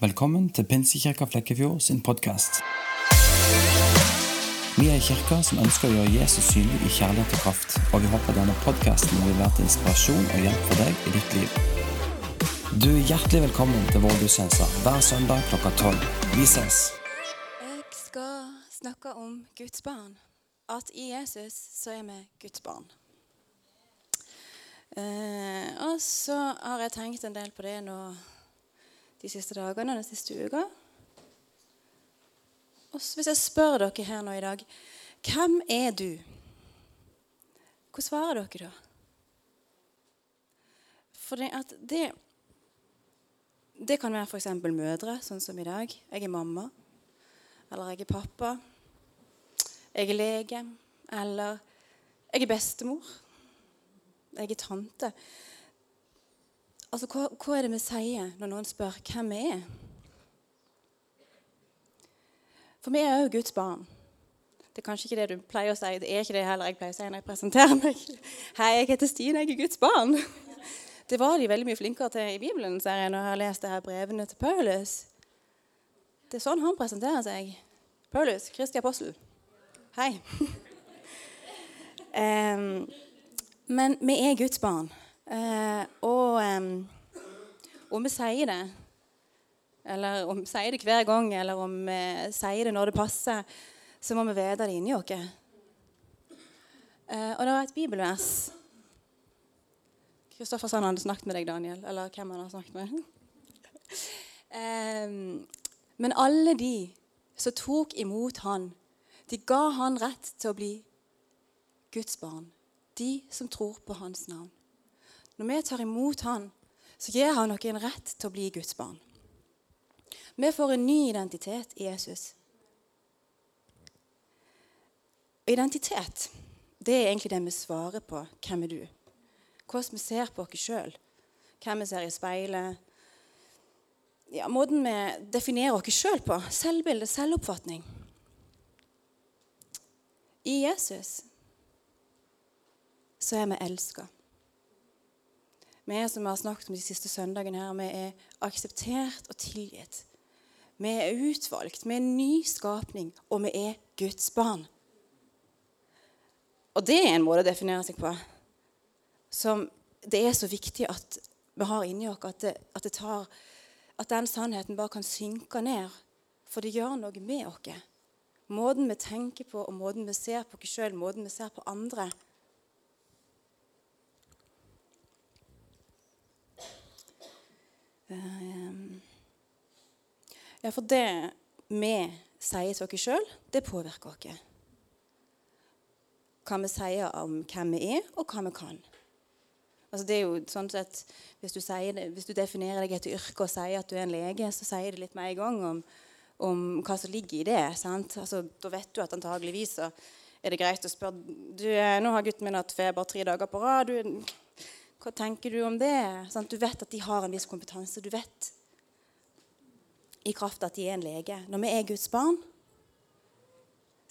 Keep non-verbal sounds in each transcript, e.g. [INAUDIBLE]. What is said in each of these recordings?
Velkommen til Pinsekirka Flekkefjord sin podkast. Vi er en kirke som ønsker å gjøre Jesus synlig i kjærlighet og kraft, og vi håper denne podkasten vil være til inspirasjon og hjelp for deg i ditt liv. Du er hjertelig velkommen til vår gudstjeneste hver søndag klokka tolv. Vi ses! Jeg skal snakke om Guds barn. At i Jesus så er vi Guds barn. Eh, og så har jeg tenkt en del på det nå de siste dagene og den siste uka. Og hvis jeg spør dere her nå i dag hvem er du? Hva svarer dere da? For det, det kan være f.eks. mødre, sånn som i dag. Jeg er mamma. Eller jeg er pappa. Jeg er lege. Eller jeg er bestemor. Jeg er tante. Altså, hva, hva, er det vi sier når noen spør hvem vi er? For vi er jo Guds barn. Det er kanskje ikke det du pleier å si. Det er ikke det heller jeg pleier å si når jeg presenterer meg. Hei, jeg heter Stine, jeg er Guds barn. Det var de veldig mye flinkere til i Bibelen, ser jeg, når jeg har lest det her brevene til Paulus. Det er sånn han presenterer seg. Paulus, Kristi apostel. Hei. [LAUGHS] um, men vi er Guds barn. Uh, og, om vi sier det, eller om vi sier det hver gang, eller om vi sier det når det passer, så må vi vite det inni oss. Uh, og det var et bibelvers Kristoffer sa han hadde snakket med deg, Daniel. Eller hvem han har snakket med. [LAUGHS] men alle de som tok imot han, de ga han rett til å bli Guds barn. De som tror på hans navn. Når vi tar imot Han, så gir Han oss en rett til å bli Guds barn. Vi får en ny identitet i Jesus. Identitet det er egentlig det vi svarer på. Hvem er du? Hvordan vi ser på oss sjøl. Hvem vi ser i speilet. Ja, måten vi definerer oss sjøl på. Selvbilde, selvoppfatning. I Jesus så er vi elska. Vi som vi har snakket om de siste søndagene her, vi er akseptert og tilgitt. Vi er utvalgt, vi er en ny skapning, og vi er Guds barn. Og det er en måte å definere seg på som det er så viktig at vi har inni oss, at, at, det tar, at den sannheten bare kan synke ned. For det gjør noe med oss. Måten vi tenker på, og måten vi ser på oss sjøl, måten vi ser på andre, Ehm, ja, for det vi sier til oss sjøl, det påvirker oss. Hva vi sier om hvem vi er, og hva vi kan. Altså det er jo sånn at hvis du, det, hvis du, definerer deg etter yrke og sier at du er en lege, så sier det litt med en gang om, om hva som ligger i det. Altså, da vet du at antageligvis er det greit å spørre du, 'Nå har gutten min hatt feber tre dager på rad.' Hva tenker du om det? Sånn, du vet at de har en viss kompetanse. Du vet i kraft at de er en lege. Når vi er Guds barn,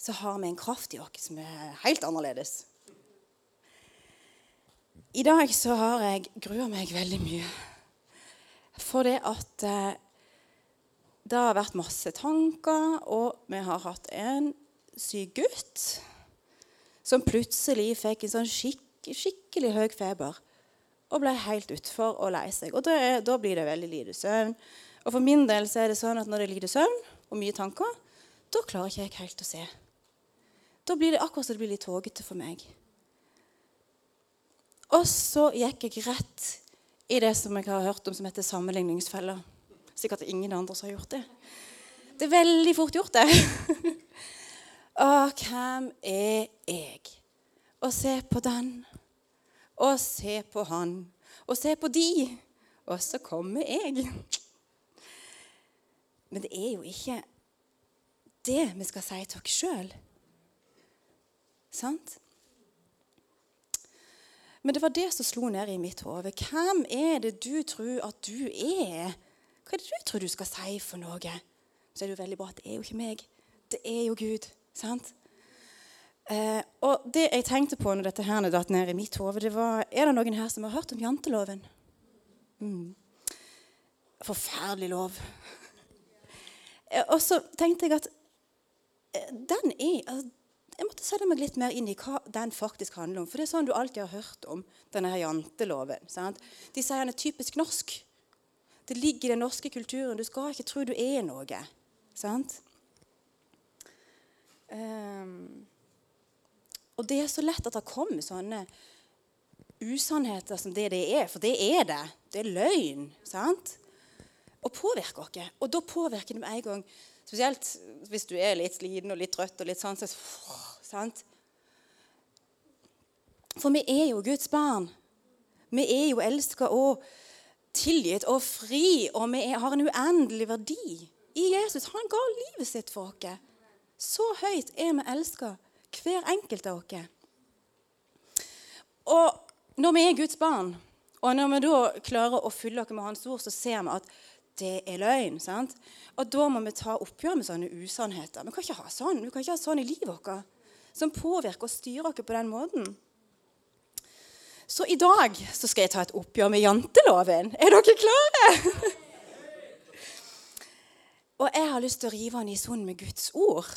så har vi en kraft i oss som er helt annerledes. I dag så har jeg grua meg veldig mye. For det at eh, det har vært masse tanker, og vi har hatt en syk gutt som plutselig fikk en sånn skikk, skikkelig høy feber og ble helt utfor og lei seg. Og da, er, da, blir det veldig lite søvn. Og for min del så er det sånn at når det er lite søvn og mye tanker, da klarer ikke jeg helt å se. Da blir det akkurat som det blir litt tågete for meg. Og så gikk jeg rett i det som jeg har hørt om som heter sammenligningsfeller. Sikkert ingen andre som har gjort det. Det er veldig fort gjort, det. [LAUGHS] Og hvem er jeg? Og se på den og se på han, og se på de. Og så kommer jeg. Men det er jo ikke det vi skal si til oss sjøl. Sant? Men det var det som slo ned i mitt hode. Hvem er det du tror at du er? Hva er det du tror du skal si for noe? Så er det jo veldig bra at det er jo ikke meg. Det er jo Gud. sant? Eh, og det jeg tenkte på når dette her datt ned i mitt hode, det var Er det noen her som har hørt om janteloven? Mm. Forferdelig lov. Eh, Og så tenkte jeg at eh, den er altså, Jeg måtte sette meg litt mer inn i hva den faktisk handler om. For det er sånn du alltid har hørt om denne her janteloven. Sant? De sier den er typisk norsk. Det ligger i den norske kulturen. Du skal ikke tro du er noe. Sant? Ehm, og det er så lett at det kommer sånne usannheter som det det er. For det er det. Det er løgn. sant? Og påvirker oss. Og da påvirker det med en gang. Spesielt hvis du er litt sliten og litt trøtt. og litt sånn, så, sant? For vi er jo Guds barn. Vi er jo elska og tilgitt og fri, og vi har en uendelig verdi i Jesus. Han ga livet sitt for oss. Så høyt er vi elska, hver enkelt av oss. Og når vi er Guds barn, og når vi da klarer å fylle oss med Hans ord, så ser vi at det er løgn. sant? Og da må vi ta oppgjør med sånne usannheter. Vi kan ikke ha sånn Vi kan ikke ha sånn i livet vårt som påvirker og styrer oss på den måten. Så i dag så skal jeg ta et oppgjør med janteloven. Er dere klare? og jeg har lyst til å rive den i sund med Guds ord.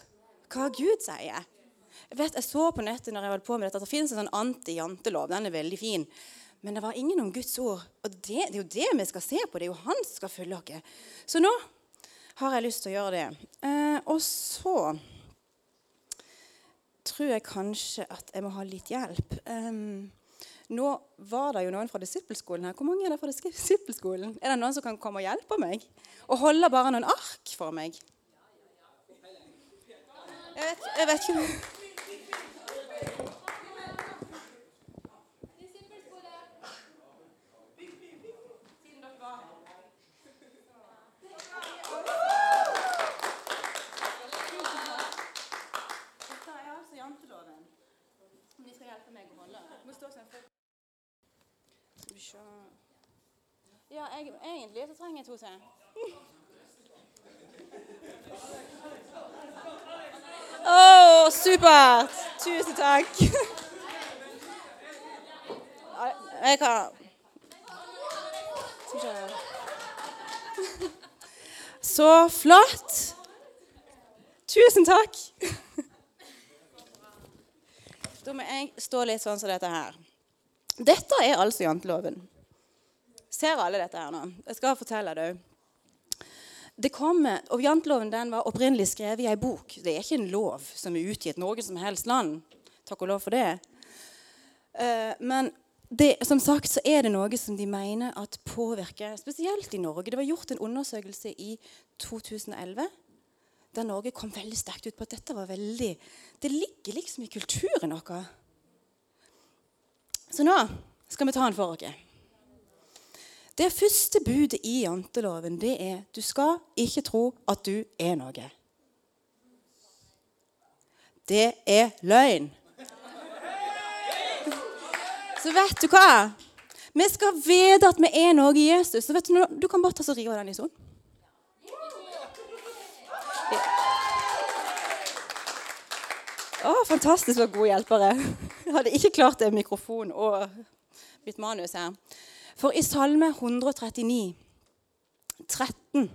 Hva Gud sier. Jeg vet, jeg så på nettet når jeg holdt på med dette, at det finnes en sånn anti-jantelov. Den er veldig fin. Men det var ingen om Guds ord. Og det, det er jo det vi skal se på. Det er jo Han som skal følge oss. Så nå har jeg lyst til å gjøre det. Eh, og så tror jeg kanskje at jeg må ha litt hjelp. Um, nå var det jo noen fra disippelskolen her. Hvor mange er det fra disippelskolen? Er det noen som kan komme og hjelpe meg? Og holde bare noen ark for meg? Jeg vet, jeg vet ikke Dette er altså janteloven. Som de skal hjelpe meg å holde. Det må stå som en fot- Skal vi se Ja, jeg, egentlig så trenger jeg to til. Å, supert! Tusen takk. Jeg se. Så flott. Tusen takk. Da må jeg stå litt sånn som dette her. Dette er altså janteloven. Ser alle dette her nå? Jeg skal fortelle det òg. Det kommer, og Janteloven den var opprinnelig skrevet i ei bok. Det er ikke en lov som er utgitt noe som helst land. Takk og lov for det. Eh, men det, som sagt så er det noe som de mener at påvirker spesielt i Norge. Det var gjort en undersøkelse i 2011 der Norge kom veldig sterkt ut på at dette var veldig Det ligger liksom i kulturen vår. Så nå skal vi ta den for oss. Det første budet i janteloven det er du skal ikke tro at du er noe. Det er løgn. Så vet du hva? Vi skal vite at vi er noe i Jesus. Så vet Du du kan bare ta så rive den i sånn. Å, fantastisk så gode hjelpere. Jeg hadde ikke klart det mikrofon og mitt manus her. For i Salme 139, 13,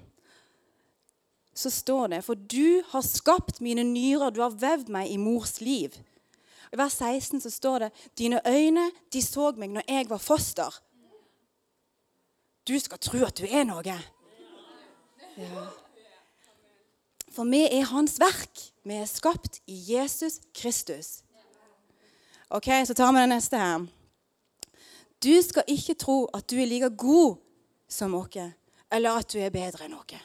så står det For du har skapt mine nyrer, du har vevd meg i mors liv. I vers 16 så står det Dine øyne, de så meg når jeg var foster. Du skal tro at du er noe. Ja. For vi er hans verk. Vi er skapt i Jesus Kristus. Ok, Så tar vi den neste her. Du skal ikke tro at du er like god som oss, eller at du er bedre enn oss.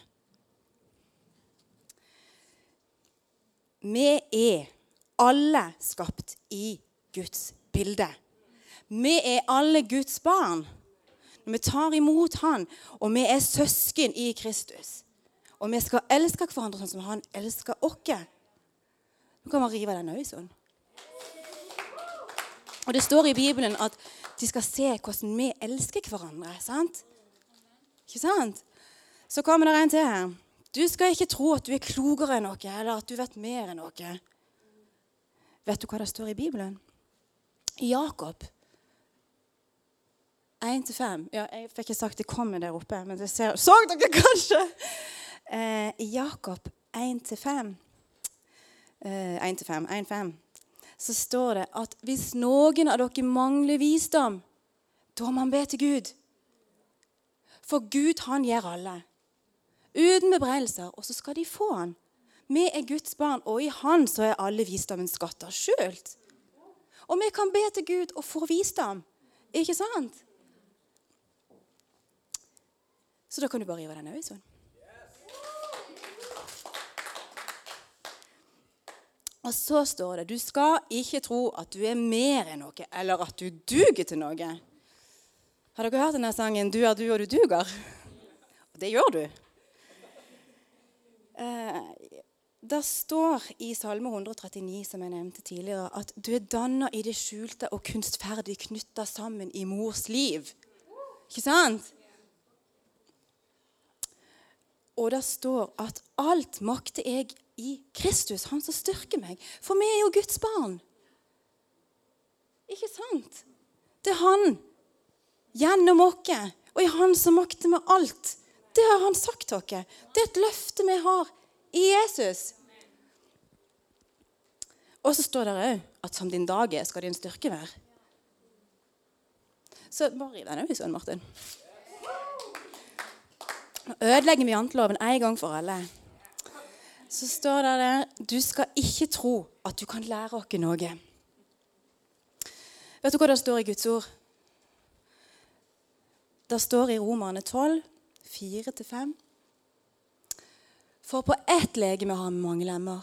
Vi er alle skapt i Guds bilde. Vi er alle Guds barn. Vi tar imot Han, og vi er søsken i Kristus. Og vi skal elske hverandre sånn som Han elsker oss. Nå kan man rive den øyet sånn. Og det står i Bibelen at de skal se hvordan vi elsker hverandre. sant? Ikke sant? Så kommer det en til her. Du skal ikke tro at du er klokere enn noe, eller at du vet mer enn noe. Vet du hva det står i Bibelen? I Jakob 1-5. Ja, jeg fikk ikke sagt det kommer der oppe, men det ser, så dere kanskje? Eh, Jakob 1-5, eh, 1-5, 1-5, så står det at hvis noen av dere mangler visdom, da må man be til Gud. For Gud, han gir alle. Uten bebreidelser. Og så skal de få han. Vi er Guds barn, og i Han så er alle visdommens skatter skjult. Og vi kan be til Gud og få visdom. Ikke sant? Så da kan du bare rive den øyet sånn. Og så står det du skal ikke tro at du er mer enn noe, eller at du duger til noe. Har dere hørt denne sangen 'Du er du, og du duger'? Og det gjør du. Eh, det står i Salme 139, som jeg nevnte tidligere, at du er danna i det skjulte og kunstferdig knytta sammen i mors liv. Ikke sant? Og det står at alt makter jeg i Kristus, han som styrker meg. For vi er jo Guds barn. Ikke sant? Det er han gjennom oss, og i han som makter med alt. Det har han sagt oss. Det er et løfte vi har i Jesus. Og så står det òg at som din dag er, skal din styrke være. Så bare riv den òg Svein Martin. Nå ødelegger vi janteloven en gang for alle. Så står det der Du skal ikke tro at du kan lære oss noe. Vet du hva det står i Guds ord? Det står i Romerne 12, 4-5. For på ett legeme har vi mange lemmer,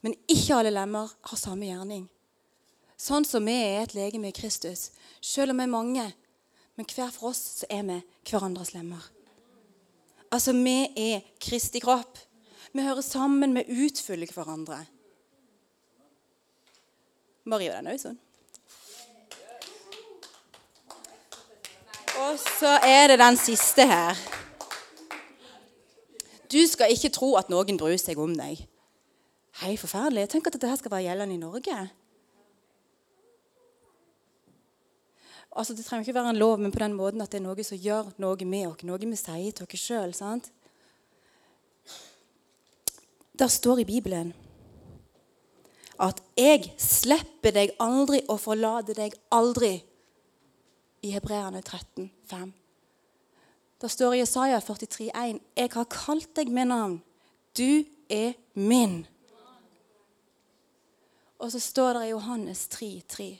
men ikke alle lemmer har samme gjerning. Sånn som vi er et legeme i Kristus, selv om vi er mange, men hver for oss så er vi hverandres lemmer. Altså, vi er Kristi kropp. Vi hører sammen, vi utfyller hverandre. Bare riv den òg sånn. Og så er det den siste her. Du skal ikke tro at noen bryr seg om deg. Hei, forferdelig. Tenk at dette skal være gjeldende i Norge. Altså, Det trenger ikke være en lov, men på den måten at det er noe som gjør noe med oss. Noe vi sier til oss sjøl. Der står i Bibelen at 'jeg slipper deg aldri og forlater deg aldri' i Hebreerne 13, 5. Det står i Jesaja 43,1.: 'Jeg har kalt deg med navn. Du er min.' Og så står det i Johannes 3,3.: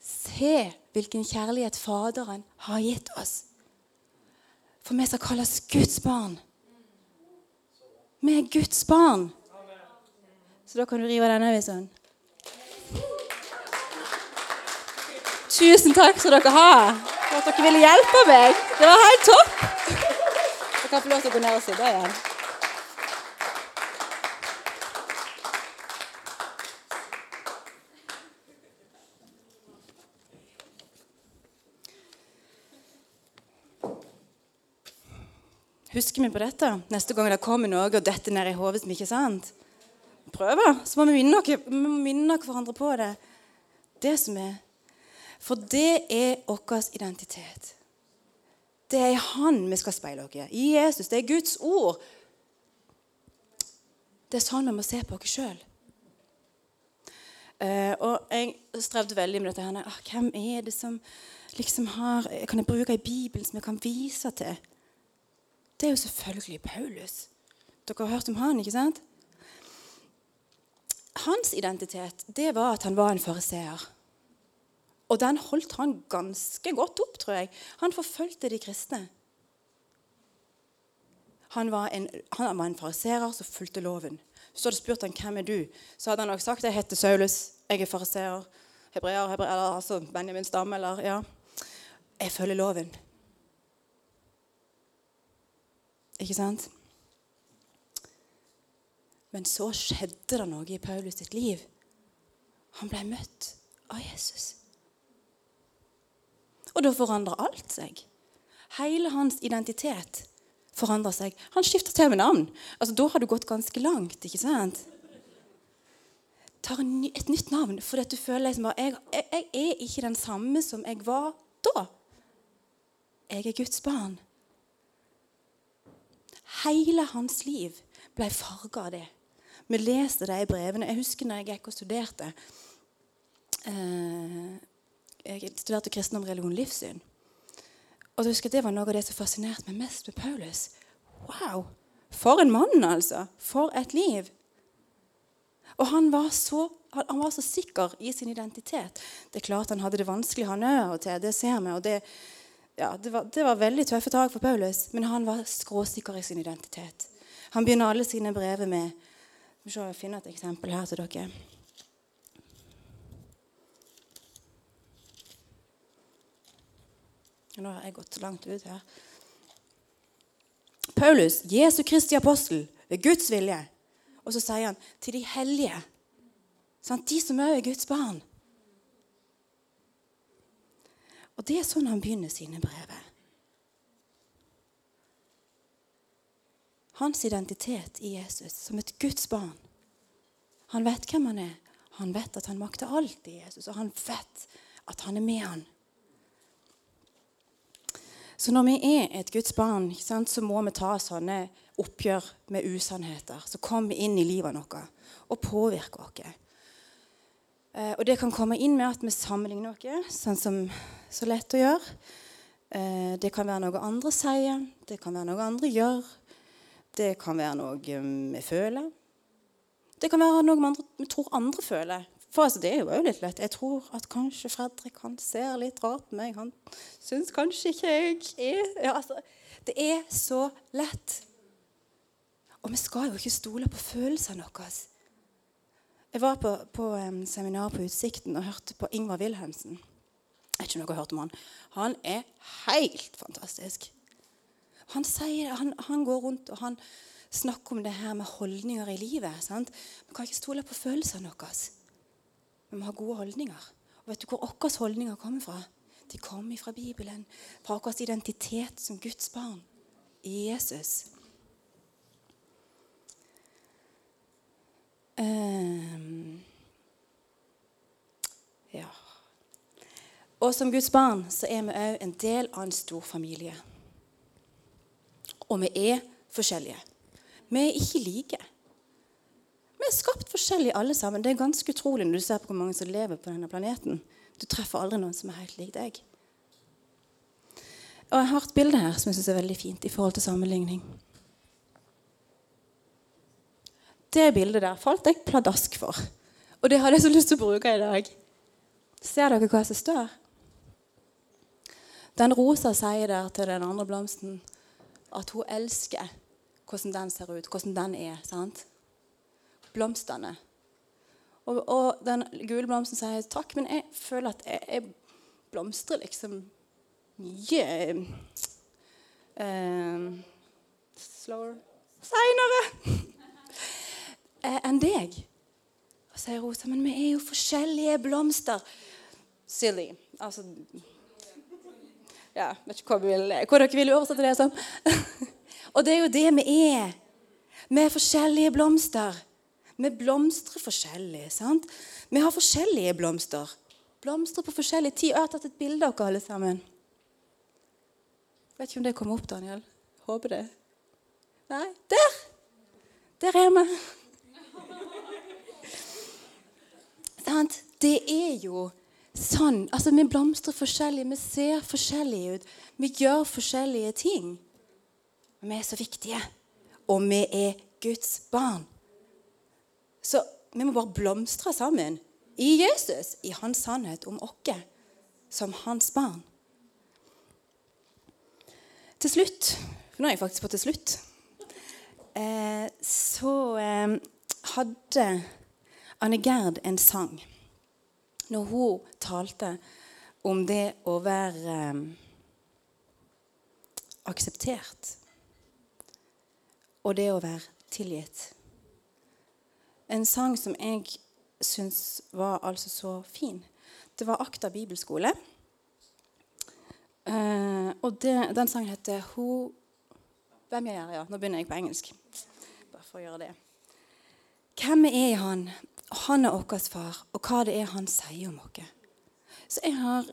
Se hvilken kjærlighet Faderen har gitt oss. For vi skal kalles Guds barn. Vi er Guds barn. Så da kan du rive denne sånn. Tusen takk skal dere ha for at dere ville hjelpe meg. Det var helt topp. Dere kan få lov til å gå ned og sitte igjen. Husker vi på dette neste gang det kommer noe og detter ned i hodet som ikke er sant? Prøve, så må vi minne, nok vi må minne hverandre på det. Det som er. For det er vår identitet. Det er i Han vi skal speile oss. I Jesus. Det er Guds ord. Det er sånn vi må se på oss sjøl. Uh, og jeg strevde veldig med dette. her. Ah, hvem er det som liksom har Kan jeg bruke i Bibelen som jeg kan vise til? Det er jo selvfølgelig Paulus. Dere har hørt om han, ikke sant? Hans identitet det var at han var en fariseer. Og den holdt han ganske godt opp, tror jeg. Han forfulgte de kristne. Han var en, en fariseer som fulgte loven. Så hadde spurt han hvem er du, så hadde han nok sagt jeg heter Saulus, jeg er fariseer, hebreer, hebreer, altså Benjamin stamme, eller ja. Jeg følger loven. Ikke sant? Men så skjedde det noe i Paulus sitt liv. Han ble møtt av Jesus. Og da forandrer alt seg. Hele hans identitet forandrer seg. Han skifter til med navn. Altså, Da har du gått ganske langt. ikke sant? Tar et nytt navn fordi at du føler liksom bare, jeg, jeg, jeg er ikke den samme som jeg var da. Jeg er Guds barn. Hele hans liv ble farga av det. Vi leste det i brevene. Jeg husker når jeg gikk og studerte eh, Jeg studerte kristendom, religion, livssyn. Og jeg husker at Det var noe av det som fascinerte meg mest med Paulus. Wow! For en mann, altså! For et liv! Og han var, så, han var så sikker i sin identitet. Det er klart Han hadde det vanskelig, han òg, til. Det ser vi. og det, ja, det, var, det var veldig tøffe tak for Paulus, men han var skråsikker i sin identitet. Han begynner alle sine brev med Vi skal finne et eksempel her til dere. Nå har jeg gått langt ut her. Paulus, Jesu Kristi apostel, ved Guds vilje. Og så sier han til de hellige. Sant? De som òg er Guds barn. Og det er sånn han begynner sine brev. Hans identitet i Jesus som et Guds barn. Han vet hvem han er. Han vet at han makter alt i Jesus, og han vet at han er med han. Så når vi er et Guds barn, så må vi ta sånne oppgjør med usannheter som kommer inn i livet vårt og påvirker oss. Eh, og det kan komme inn med at vi sammenligner noe, sånn som så lett å gjøre. Eh, det kan være noe andre sier, det kan være noe andre gjør. Det kan være noe vi føler. Det kan være noe andre, vi tror andre føler. For altså, det er jo litt lett. Jeg tror at kanskje Fredrik han ser litt rart på meg. Han syns kanskje ikke jeg er ja, altså, Det er så lett. Og vi skal jo ikke stole på følelsene våre. Jeg var på, på seminar på Utsikten og hørte på Ingvar Wilhelmsen. Jeg vet ikke om dere har hørt om han. Han er helt fantastisk. Han, sier, han, han går rundt og han snakker om det her med holdninger i livet. Sant? Vi kan ikke stole på følelsene våre. Vi må ha gode holdninger. Og vet du hvor våre holdninger kommer fra? De kommer fra Bibelen. Fra vår identitet som Guds barn i Jesus. Ja. Og som Guds barn så er vi òg en del av en stor familie. Og vi er forskjellige. Vi er ikke like. Vi er skapt forskjellige alle sammen. Det er ganske utrolig når du ser på hvor mange som lever på denne planeten. Du treffer aldri noen som er helt lik deg. Og Jeg har et bilde her som jeg synes er veldig fint i forhold til sammenligning. Det bildet der falt jeg pladask for. Og det hadde jeg så lyst til å bruke i dag. Ser dere hva som står? Den rosa sier der til den andre blomsten at hun elsker hvordan den ser ut, hvordan den er. sant? blomstene. Og, og, den gule blomsten sier takk, men jeg føler at jeg, jeg blomstrer liksom mye eh, Slower Seinere enn deg. Og sier Rosa, men vi er jo forskjellige blomster. Silly. Altså Ja, vet ikke hva, vil, hva dere vil oversette det som. [LAUGHS] og det er jo det vi er. Vi er forskjellige blomster. Vi blomstrer forskjellig. sant? Vi har forskjellige blomster. Blomstrer på forskjellig tid. Jeg har tatt et bilde av dere alle sammen. Vet ikke om det kommer opp, Daniel. Håper det. Nei, der! Der er vi. Sant? Det er jo sånn. Altså, Vi blomstrer forskjellig, vi ser forskjellige ut. Vi gjør forskjellige ting. Vi er så viktige. Og vi er Guds barn. Så vi må bare blomstre sammen i Jesus, i hans sannhet om oss som hans barn. Til slutt, for nå er jeg faktisk på til slutt, eh, så eh, hadde Anne Gerd en sang når hun talte om det å være eh, akseptert og det å være tilgitt. En sang som jeg syns var altså så fin. Det var Akta bibelskole. Uh, og det, den sangen heter Who Hvem jeg er, ja. Nå begynner jeg på engelsk. Bare for å gjøre det. Hvem er jeg, Han, Han er vår far, og hva det er Han sier om oss. Så jeg har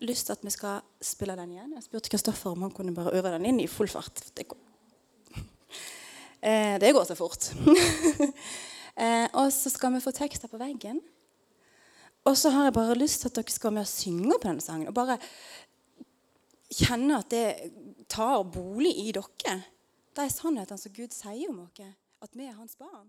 lyst til at vi skal spille den igjen. Jeg spurte Kristoffer om han kunne bare øve den inn i full fart. Det går [LAUGHS] Eh, det går så fort. [LAUGHS] eh, og så skal vi få tekster på veggen. Og så har jeg bare lyst til at dere skal være med og synge på denne sangen. Og bare kjenne at det tar bolig i dere. De sannhetene som Gud sier om oss. At vi er hans barn.